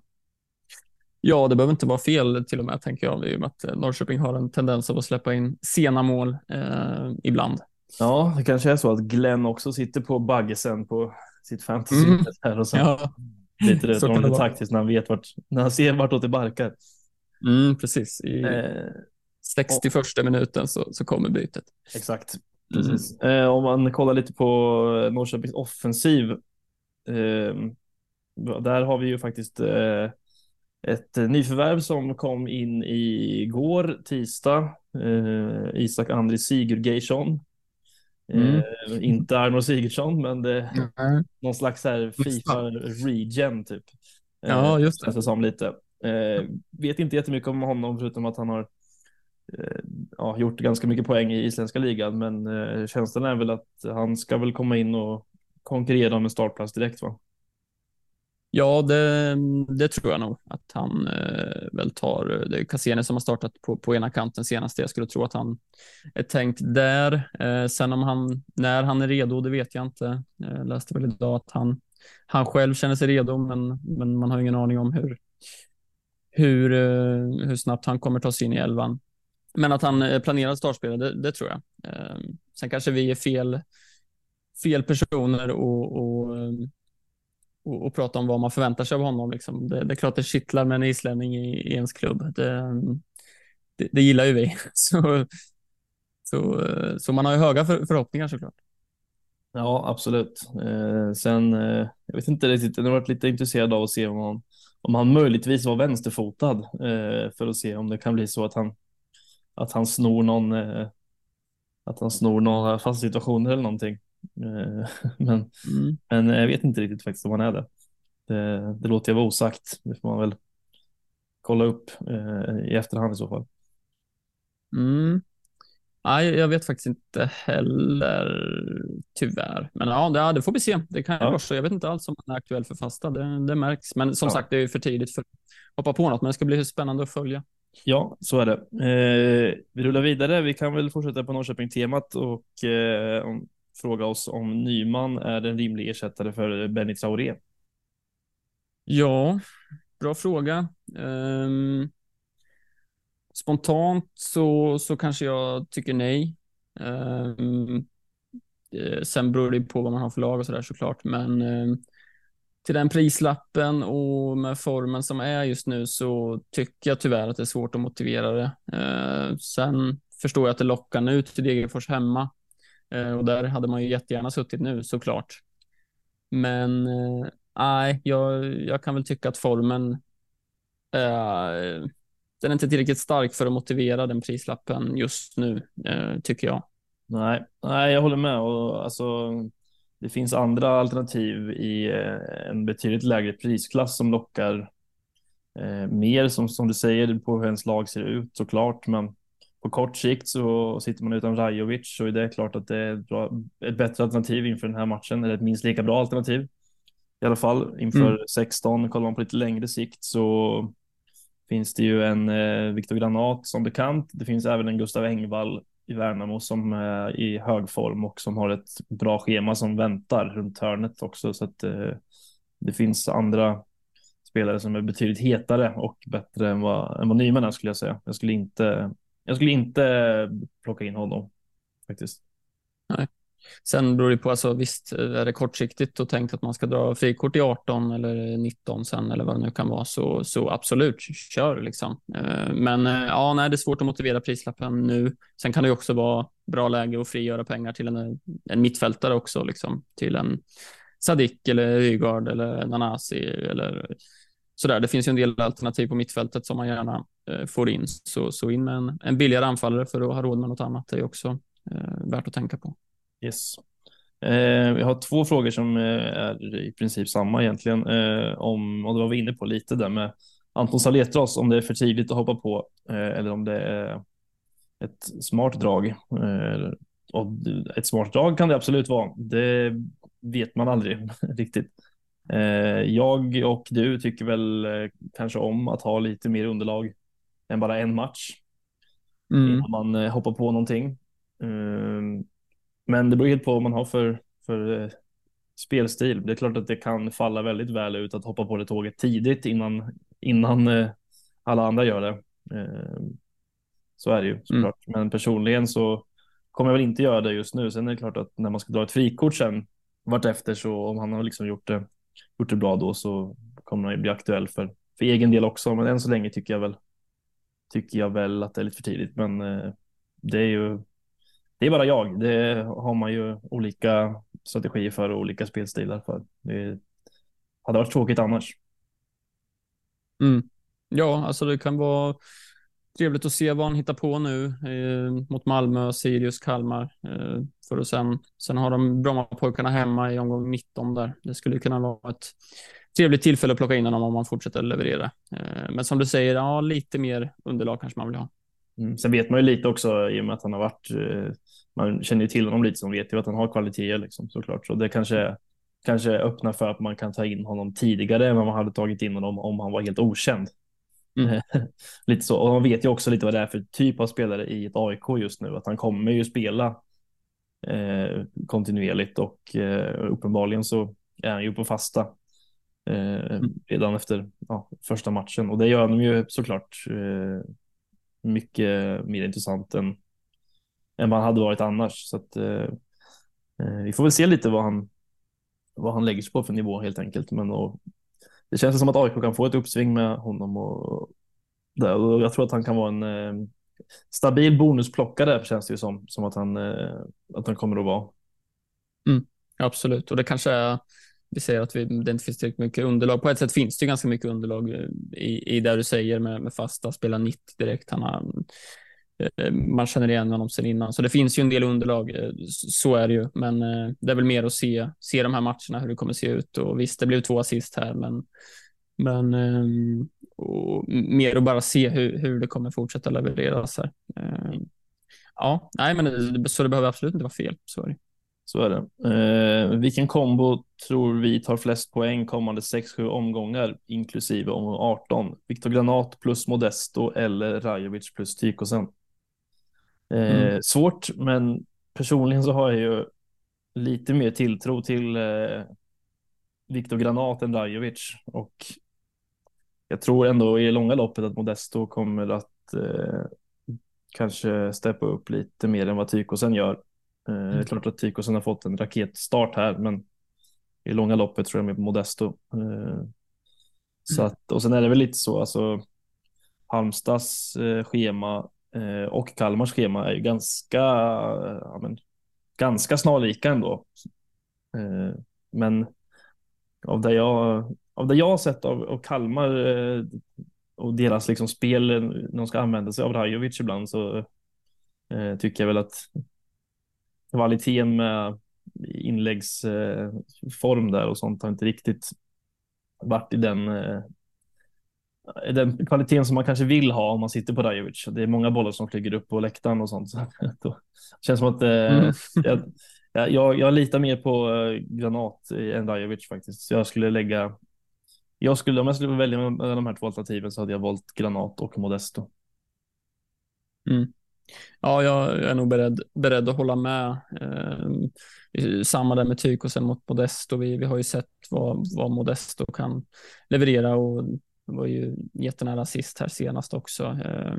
Ja, det behöver inte vara fel till och med, tänker jag, i och med att Norrköping har en tendens av att släppa in sena mål eh, ibland. Ja, det kanske är så att Glenn också sitter på Baggesen på sitt fantasy. Mm. Här och så. Ja. Lite det, taktiskt när han vet vart, när han ser vartåt det barkar. Mm, precis. I eh, 61 och, minuten så, så kommer bytet. Exakt. Precis. Mm. Eh, om man kollar lite på Norrköpings offensiv. Eh, där har vi ju faktiskt eh, ett nyförvärv som kom in igår tisdag. Eh, Isak Andri Sigurgeirsson. Mm. Eh, inte Arno Sigurdsson, men det mm. någon slags här Fifa regen typ. Ja, just det. Som lite. Eh, vet inte jättemycket om honom förutom att han har eh, ja, gjort ganska mycket poäng i isländska ligan, men eh, känslan är väl att han ska väl komma in och konkurrera om en startplats direkt va? Ja, det, det, tror jag nog att han eh, väl tar. Det är Cassini som har startat på, på ena kanten senast. Jag skulle tro att han är tänkt där. Eh, sen om han, när han är redo, det vet jag inte. Jag läste väl idag att han, han själv känner sig redo, men, men man har ingen aning om hur, hur, eh, hur snabbt han kommer ta sig in i elvan. Men att han eh, är planerad startspelare, det, det, tror jag. Eh, sen kanske vi är fel, fel personer och, och och, och prata om vad man förväntar sig av honom. Liksom. Det, det, är klart det kittlar med en islänning i, i ens klubb. Det, det, det, gillar ju vi. <laughs> Så, så, så man har ju höga för, förhoppningar såklart. Ja, absolut. Eh, sen, eh, jag vet inte riktigt, jag har varit lite intresserad av att se om han, om han möjligtvis var vänsterfotad eh, för att se om det kan bli så att han, att han snor någon, eh, att han snor några fasta situationer eller någonting. Eh, <laughs> men, mm. men jag vet inte riktigt faktiskt om han är det. Det, det låter jag vara osagt. Det får man väl kolla upp eh, i efterhand i så fall. Mm. Nej, jag vet faktiskt inte heller, tyvärr. Men ja, det, får vi se. Det kan ja. vara så. Jag vet inte alls om han är aktuell för fasta. Det, det märks. Men som ja. sagt, det är för tidigt för att hoppa på något. Men det ska bli spännande att följa. Ja, så är det. Eh, vi rullar vidare. Vi kan väl fortsätta på Norrköping-temat och eh, fråga oss om Nyman är en rimlig ersättare för Benny Traoré. Ja, bra fråga. Um, spontant så, så kanske jag tycker nej. Um, sen beror det på vad man har för lag och sådär såklart, men um, till den prislappen och med formen som är just nu så tycker jag tyvärr att det är svårt att motivera det. Uh, sen förstår jag att det lockar nu till Degerfors hemma. Eh, och där hade man ju jättegärna suttit nu såklart. Men eh, nej, jag, jag kan väl tycka att formen eh, den är inte tillräckligt stark för att motivera den prislappen just nu, tycker jag. Nej, nej, jag håller med. Och, alltså, det finns andra alternativ i en betydligt lägre prisklass som lockar eh, mer, som, som du säger, på hur ens lag ser ut såklart. Men på kort sikt så sitter man utan Rajovic så är det klart att det är ett, bra, ett bättre alternativ inför den här matchen, eller ett minst lika bra alternativ. I alla fall inför mm. 16. Kollar man på lite längre sikt så finns det ju en eh, Viktor Granat som bekant. Det finns även en Gustav Engvall i Värnamo som är i hög form och som har ett bra schema som väntar runt hörnet också. Så att eh, det finns andra spelare som är betydligt hetare och bättre än vad, än vad Nyman är skulle jag säga. Jag skulle inte jag skulle inte plocka in honom faktiskt. Nej. Sen beror det på, alltså, visst eh, är det kortsiktigt och tänkt att man ska dra frikort i 18 eller 19 sen eller vad det nu kan vara så, så absolut, kör liksom. Eh, men eh, ja, nej, det är svårt att motivera prislappen nu. Sen kan det också vara bra läge att frigöra pengar till en, en mittfältare också, liksom till en Sadik eller Rygaard eller Nanasi eller sådär. Det finns ju en del alternativ på mittfältet som man gärna eh, får in. Så, så in med en, en billigare anfallare för att ha råd med något annat det är också eh, värt att tänka på. Yes. Eh, vi har två frågor som eh, är i princip samma egentligen. Eh, om, och det var vi inne på lite där med Anton Saletros, om det är för tidigt att hoppa på eh, eller om det är ett smart drag. Eh, och ett smart drag kan det absolut vara. Det vet man aldrig <laughs> riktigt. Eh, jag och du tycker väl kanske om att ha lite mer underlag än bara en match mm. innan man hoppar på någonting. Men det beror helt på vad man har för, för spelstil. Det är klart att det kan falla väldigt väl ut att hoppa på det tåget tidigt innan, innan alla andra gör det. Ehm, så är det ju såklart. Mm. Men personligen så kommer jag väl inte göra det just nu. Sen är det klart att när man ska dra ett frikort sen vartefter så om han har liksom gjort det gjort det bra då så kommer han ju bli aktuell för, för egen del också. Men än så länge tycker jag väl, tycker jag väl att det är lite för tidigt. Men eh, det är ju det är bara jag. Det har man ju olika strategier för och olika spelstilar för. Det hade varit tråkigt annars. Mm. Ja, alltså det kan vara trevligt att se vad han hittar på nu eh, mot Malmö, Sirius, Kalmar. Eh, för att sen, sen har de Brommapojkarna hemma i omgång 19 där. Det skulle kunna vara ett trevligt tillfälle att plocka in honom om man fortsätter leverera. Eh, men som du säger, ja, lite mer underlag kanske man vill ha. Mm. Sen vet man ju lite också i och med att han har varit, eh, man känner ju till honom lite som vet ju att han har kvaliteter liksom, såklart. Så det kanske, kanske öppnar för att man kan ta in honom tidigare än vad man hade tagit in honom om han var helt okänd. Mm. <laughs> lite så. Och man vet ju också lite vad det är för typ av spelare i ett AIK just nu, att han kommer ju spela eh, kontinuerligt och eh, uppenbarligen så är han ju på fasta eh, mm. redan efter ja, första matchen och det gör honom ju såklart eh, mycket mer intressant än, än vad han hade varit annars. Så att, eh, eh, vi får väl se lite vad han, vad han lägger sig på för nivå helt enkelt. Men och, det känns som att AIK kan få ett uppsving med honom och, där, och jag tror att han kan vara en eh, stabil bonusplockare känns det ju som, som att han, eh, att han kommer att vara. Mm, absolut, och det kanske är vi säger att vi, det inte finns tillräckligt mycket underlag. På ett sätt finns det ganska mycket underlag eh, i, i det du säger med, med fasta, spela 90 direkt. Han har, eh, man känner igen honom sen innan, så det finns ju en del underlag. Eh, så är det ju, men det är väl mer att se, se de här matcherna, hur det kommer se ut. Och visst, det blev två assist här, men, men ehm, och mer att bara se hur, hur det kommer fortsätta levereras här. Ehm, ja, nej, men så det behöver absolut inte vara fel. Så är det. Så är det. Eh, vilken kombo tror vi tar flest poäng kommande 6-7 omgångar, inklusive omgång 18? Viktor Granat plus Modesto eller Rajovic plus Tykosen? Eh, mm. Svårt, men personligen så har jag ju lite mer tilltro till eh, Viktor Granat än Rajovic och jag tror ändå i långa loppet att Modesto kommer att eh, kanske steppa upp lite mer än vad Tykosen gör. Eh, mm. Det är klart att Tykosen har fått en raketstart här, men i långa loppet tror jag med Modesto. Eh, så mm. att, och sen är det väl lite så, alltså Halmstads eh, schema och Kalmars schema är ju ganska, ja, men, ganska snarlika ändå. Men av det jag, av det jag har sett av, av Kalmar och deras liksom spel när de ska använda sig av Rajovic ibland så tycker jag väl att kvaliteten med inläggsform där och sånt har inte riktigt varit i den, eh, den kvaliteten som man kanske vill ha om man sitter på Rajovic. Det är många bollar som flyger upp på läktaren och sånt. Så <laughs> det känns som att eh, mm. jag, jag, jag litar mer på eh, Granat än Rajovic faktiskt. Så jag skulle lägga jag skulle, om jag skulle välja mellan de här två alternativen så hade jag valt Granat och Modesto. Mm. Ja, jag är nog beredd, beredd att hålla med. Eh, samma där med Tykosen mot Modesto. Vi, vi har ju sett vad, vad Modesto kan leverera och det var ju jättenära sist här senast också. Eh,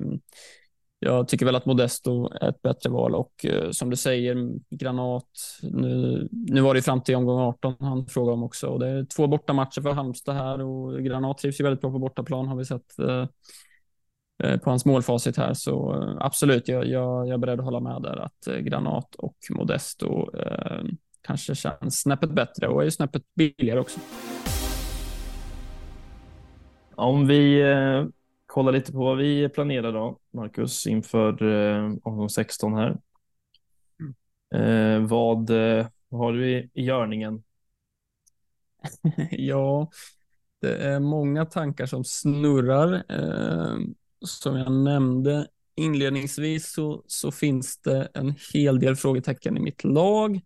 jag tycker väl att Modesto är ett bättre val och eh, som du säger, Granat. Nu, nu var det fram till omgång 18 han frågade om också och det är två bortamatcher för Halmstad här och Granat trivs ju väldigt bra på bortaplan har vi sett Eh, på hans målfacit här. Så eh, absolut, jag, jag, jag är beredd att hålla med där att eh, Granat och Modesto eh, kanske känns snäppet bättre och är snäppet billigare också. Om vi eh, kollar lite på vad vi planerar då, Marcus, inför eh, omgång 16 här. Eh, vad, eh, vad har du i, i görningen? <laughs> ja, det är många tankar som snurrar som jag nämnde inledningsvis så, så finns det en hel del frågetecken i mitt lag.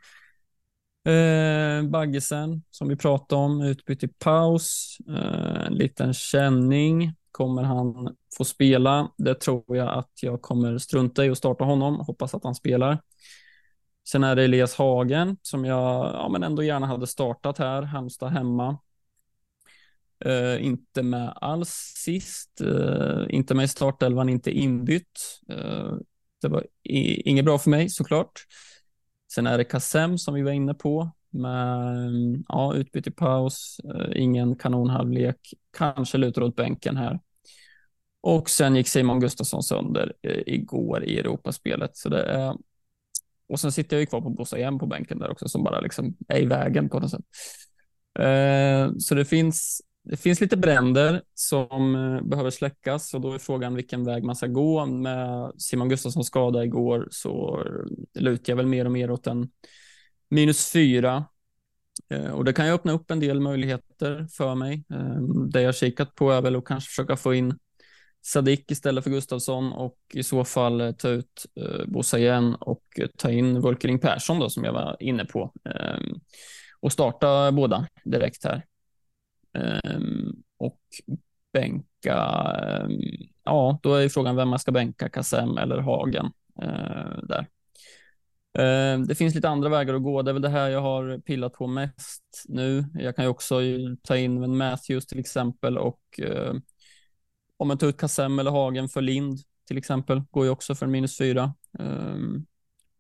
Eh, Baggesen, som vi pratade om, utbytt i paus, eh, en liten känning. Kommer han få spela? Det tror jag att jag kommer strunta i och starta honom. Hoppas att han spelar. Sen är det Elias Hagen som jag ja, men ändå gärna hade startat här, Halmstad hemma. Uh, inte med alls sist, uh, inte med i startelvan, inte inbytt. Uh, det var inget bra för mig såklart. Sen är det Kassem som vi var inne på med ja, utbyte i paus, ingen kanonhalvlek, kanske lutar åt bänken här. Och sen gick Simon Gustafsson sönder igår i Europaspelet. Så det är... Och sen sitter jag ju kvar på Bossa igen på bänken där också som bara liksom är i vägen på något sätt. Så det finns det finns lite bränder som eh, behöver släckas och då är frågan vilken väg man ska gå. Med Simon Gustafsson skada igår så lutar jag väl mer och mer åt en minus fyra. Eh, och det kan ju öppna upp en del möjligheter för mig. Eh, det jag kikat på är väl att kanske försöka få in Sadik istället för Gustafsson och i så fall ta ut Bosa igen och ta in Volkering Persson då som jag var inne på. och starta båda direkt här. Ehm, och bänka, ehm, ja, då är frågan vem man ska bänka, Kassem eller Hagen eh, där. Ehm, det finns lite andra vägar att gå. Det är väl det här jag har pillat på mest nu. Jag kan ju också ta in Matthews till exempel och eh, om man tar ut Kassem eller Hagen för Lind till exempel, går ju också för en minus fyra.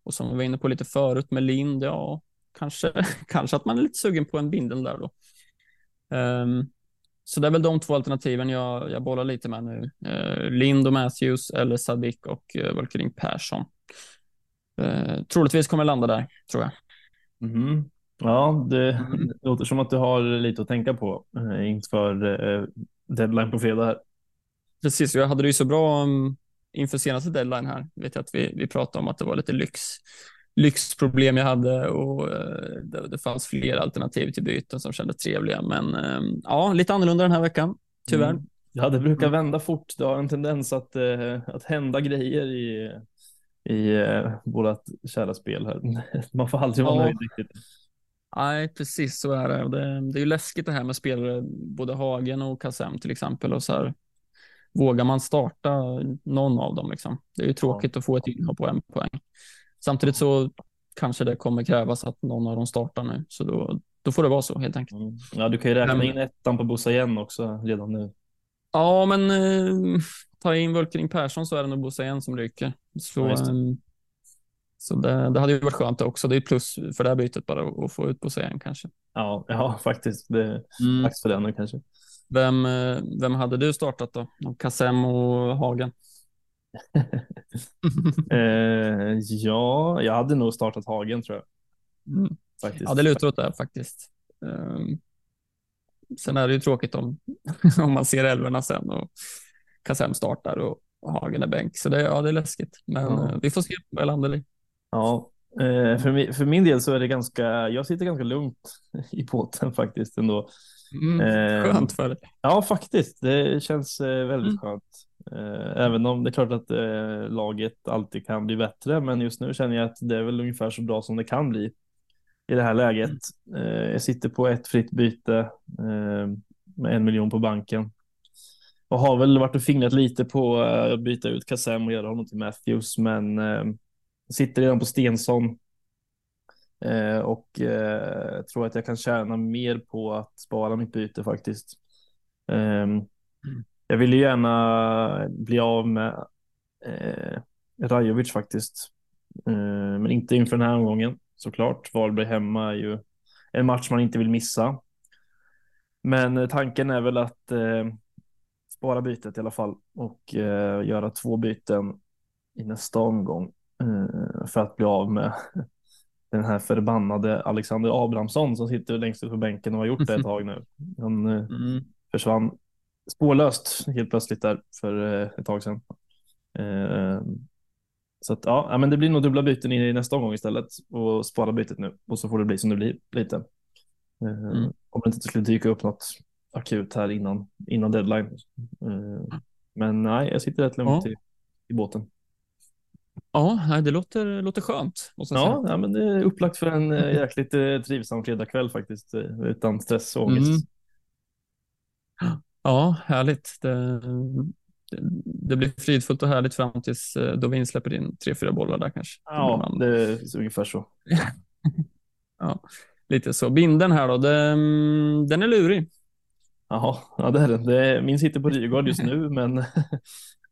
Och som vi var inne på lite förut med Lind, ja, kanske, <laughs> kanske att man är lite sugen på en bindel där då. Um, så det är väl de två alternativen jag, jag bollar lite med nu. Uh, Lind och Matthews eller Sadik och uh, Volkering Persson. Uh, troligtvis kommer jag landa där, tror jag. Mm. Ja, det, mm. det låter som att du har lite att tänka på uh, inför uh, deadline på fredag. Här. Precis, jag hade det ju så bra um, inför senaste deadline här. Vet jag att vi, vi pratade om att det var lite lyx, lyxproblem jag hade och uh, det, det, fanns fler alternativ till byten som kändes trevliga. Men uh, ja, lite annorlunda den här veckan, tyvärr. Mm. Ja, det brukar mm. vända fort. Det har en tendens att, uh, att hända grejer i, i vårt kära spel här. <laughs> Man får aldrig vara ja. nöjd riktigt. Nej, precis så är det. det. Det är ju läskigt det här med spelare, både Hagen och Kassem till exempel. Och så här, vågar man starta någon av dem? Liksom? Det är ju tråkigt ja. att få ett inhopp på en poäng. Samtidigt så kanske det kommer krävas att någon av dem startar nu, så då, då får det vara så helt enkelt. Mm. Ja, du kan ju räkna in ettan på Bossa igen också redan nu. Ja, men eh, ta in Volkering Persson så är det nog Bossa igen som ryker. Så, ja, det. Eh, så det, det, hade ju varit skönt också. Det är plus för det här bytet bara att få ut Bossa igen kanske. Ja, ja faktiskt. Det är mm. dags för det nu kanske. Vem, eh, vem hade du startat då? Kassem och Hagen? <laughs> eh, ja, jag hade nog startat Hagen tror jag. Mm. Faktiskt. Ja, det lutar åt det faktiskt. Um, sen är det ju tråkigt om, <laughs> om man ser älvorna sen och Kassem startar och, Hagen är bänk. Så det, ja, det är läskigt, men ja. uh, vi får se vad jag landar i. Ja, eh, för, min, för min del så är det ganska, jag sitter ganska lugnt <laughs> i båten faktiskt ändå. Mm, eh, skönt för dig. Ja, faktiskt. Det känns eh, väldigt mm. skönt. Eh, även om det är klart att laget alltid kan bli bättre, men just nu känner jag att det är väl ungefär så bra som det kan bli i det här läget. Mm. Jag sitter på ett fritt byte med en miljon på banken och har väl varit och fingrat lite på att byta ut Kassem och göra honom till Matthews, men sitter redan på Stensson Eh, och eh, tror att jag kan tjäna mer på att spara mitt byte faktiskt. Jag vill ju gärna bli av med eh, Rajovic faktiskt. Eh, men inte inför den här omgången såklart. Varberg hemma är ju en match man inte vill missa. Men eh, tanken är väl att eh, spara bytet i alla fall och eh, göra två byten i nästa omgång eh, för att bli av med <laughs> den här förbannade Alexander Abrahamsson som sitter längst ut på bänken och har gjort det ett <laughs> tag nu. Han eh, mm. försvann spårlöst helt plötsligt där för eh, ett tag sedan. Eh, så att ja, men det blir nog dubbla byten i nästa omgång istället och spara bytet nu och så får det bli som det blir lite. Mm. Om det inte skulle dyka upp något akut här innan, innan deadline. Men nej, jag sitter rätt lugnt ja. i, i båten. Ja, det låter, låter skönt. Ja, ja, men det är upplagt för en eh, jäkligt eh, trivsam fredagkväll faktiskt, utan stress och ångest. Mm. Ja, härligt. Det, det, blir fridfullt och härligt fram tills då vi insläpper in tre, fyra bollar där kanske. Ja, det är ungefär så. <laughs> ja, lite så. Binden här då, den, den är lurig. Jaha, ja det är den. Det min sitter på Rygaard just nu, <laughs> men,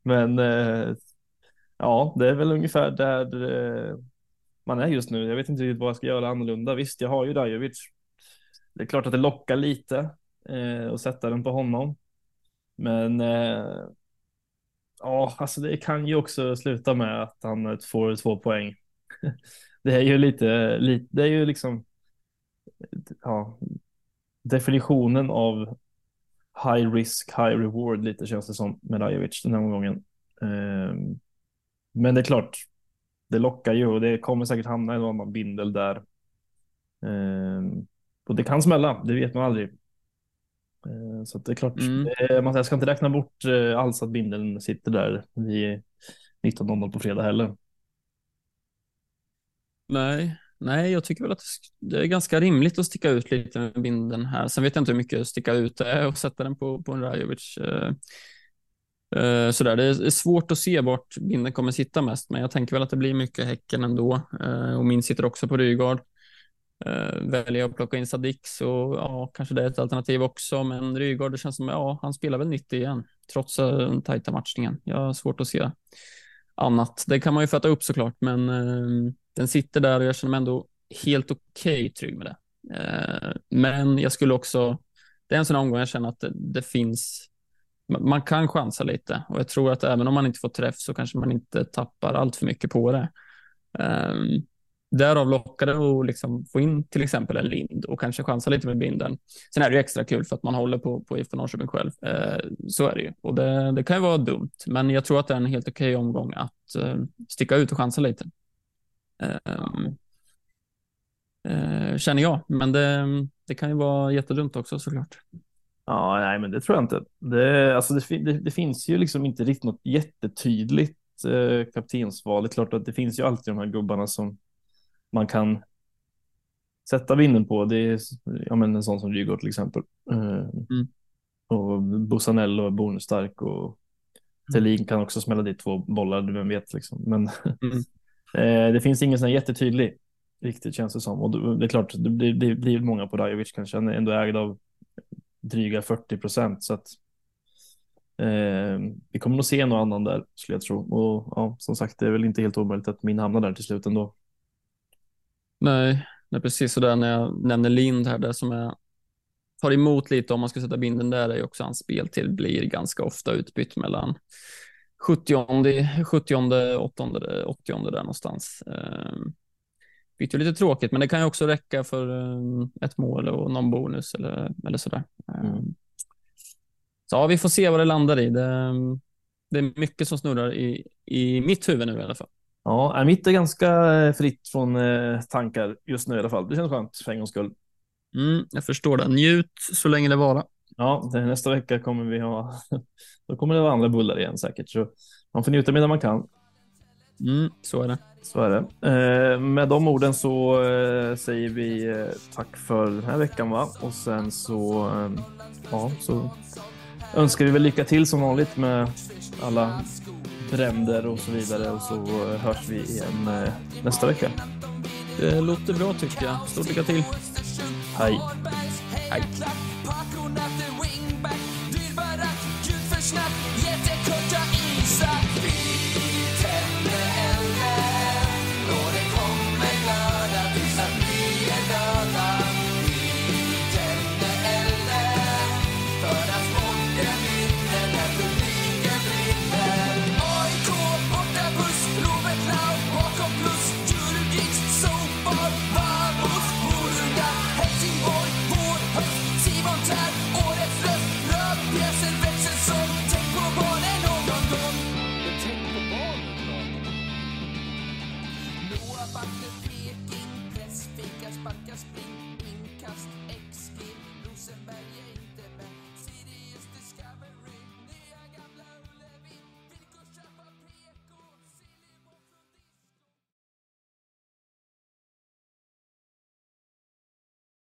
men Ja, det är väl ungefär där eh, man är just nu. Jag vet inte riktigt vad jag ska göra annorlunda. Visst, jag har ju Dajovic. Det är klart att det lockar lite eh, sätta den på honom. Men eh, ja, alltså det kan ju också sluta med att han får två poäng. <laughs> det är ju lite, lite det är ju liksom ja, definitionen av high risk, high reward lite känns det som med Rajovic den här gången. Ehm, men det är klart, det lockar ju och det kommer säkert hamna en annan bindel där. Eh, och det kan smälla, det vet man aldrig. Eh, så det är klart, mm. eh, man ska inte räkna bort eh, alls att bindeln sitter där vid 19.00 på fredag heller. Nej, Nej, jag tycker väl att det är ganska rimligt att sticka ut lite med binden här. Sen vet jag inte hur mycket sticka ut det är och sätta den på, på en Rajovic. Uh, uh, sådär. Det är svårt att se vart binden kommer sitta mest, men jag tänker väl att det blir mycket Häcken ändå. Uh, och min sitter också på Rygaard. Uh, väljer jag att plocka in Sadik så ja, kanske det är ett alternativ också, men Rygaard, det känns som ja, han spelar väl 90 igen, trots eh, den tajta matchningen. Jag har svårt att se annat. Det kan man ju fatta upp såklart, men uh, den sitter där och jag känner mig ändå helt okej okay, trygg med det. Uh, men jag skulle också, det är en sån omgång jag känner att det, det, finns, man kan chansa lite och jag tror att även om man inte får träff så kanske man inte tappar allt för mycket på det. Um, Därav lockade att liksom få in till exempel en Lind och kanske chansa lite med binden. Sen är det ju extra kul för att man håller på, på IFK Norrköping själv. Eh, så är det ju och det, det, kan ju vara dumt, men jag tror att det är en helt okej omgång att eh, sticka ut och chansa lite. Eh, eh känner jag, men det, det kan ju vara jättedumt också såklart. Ja, nej, men det tror jag inte. Det, alltså det, det, det finns ju liksom inte riktigt något jättetydligt eh, kaptensval. Det är klart att det finns ju alltid de här gubbarna som man kan sätta vinden på. Det är ja, men en sån som Rygaard till exempel. Eh, mm. Och Busanello är bonusstark och mm. Thelin kan också smälla dit två bollar, vem vet liksom. Men mm. <laughs> Eh, det finns ingen sån här riktigt känns det som. Och det är klart, det blir, det blir många på Rajovic kanske. Han är ändå ägd av dryga 40 procent så att eh, vi kommer nog se någon annan där skulle jag tro. Och ja, som sagt, det är väl inte helt omöjligt att min hamnar där till slut ändå. Nej, nej precis sådär när jag nämner Lind här, det som jag tar emot lite om man ska sätta binden där är också hans speltid blir ganska ofta utbytt mellan 70, 70 80, 80 där någonstans. Ehm, byter ju lite tråkigt, men det kan ju också räcka för ehm, ett mål och någon bonus eller, eller sådär. Ehm, mm. Så ja, vi får se vad det landar i. Det, det är mycket som snurrar i, i mitt huvud nu i alla fall. Ja, mitt är ganska eh, fritt från eh, tankar just nu i alla fall. Det känns skönt för en gångs skull. Mm, jag förstår det. Njut så länge det vara. Ja, nästa vecka kommer vi ha. <laughs> Då kommer det vara andra bullar igen säkert, så man får njuta medan man kan. Mm, så är det. Så är det. Eh, med de orden så eh, säger vi eh, tack för den här veckan, va? Och sen så, ja, så önskar vi väl lycka till som vanligt med alla bränder och så vidare och så eh, hörs vi igen eh, nästa vecka. Det låter bra tycker jag. Stort lycka till. Hej. Hej.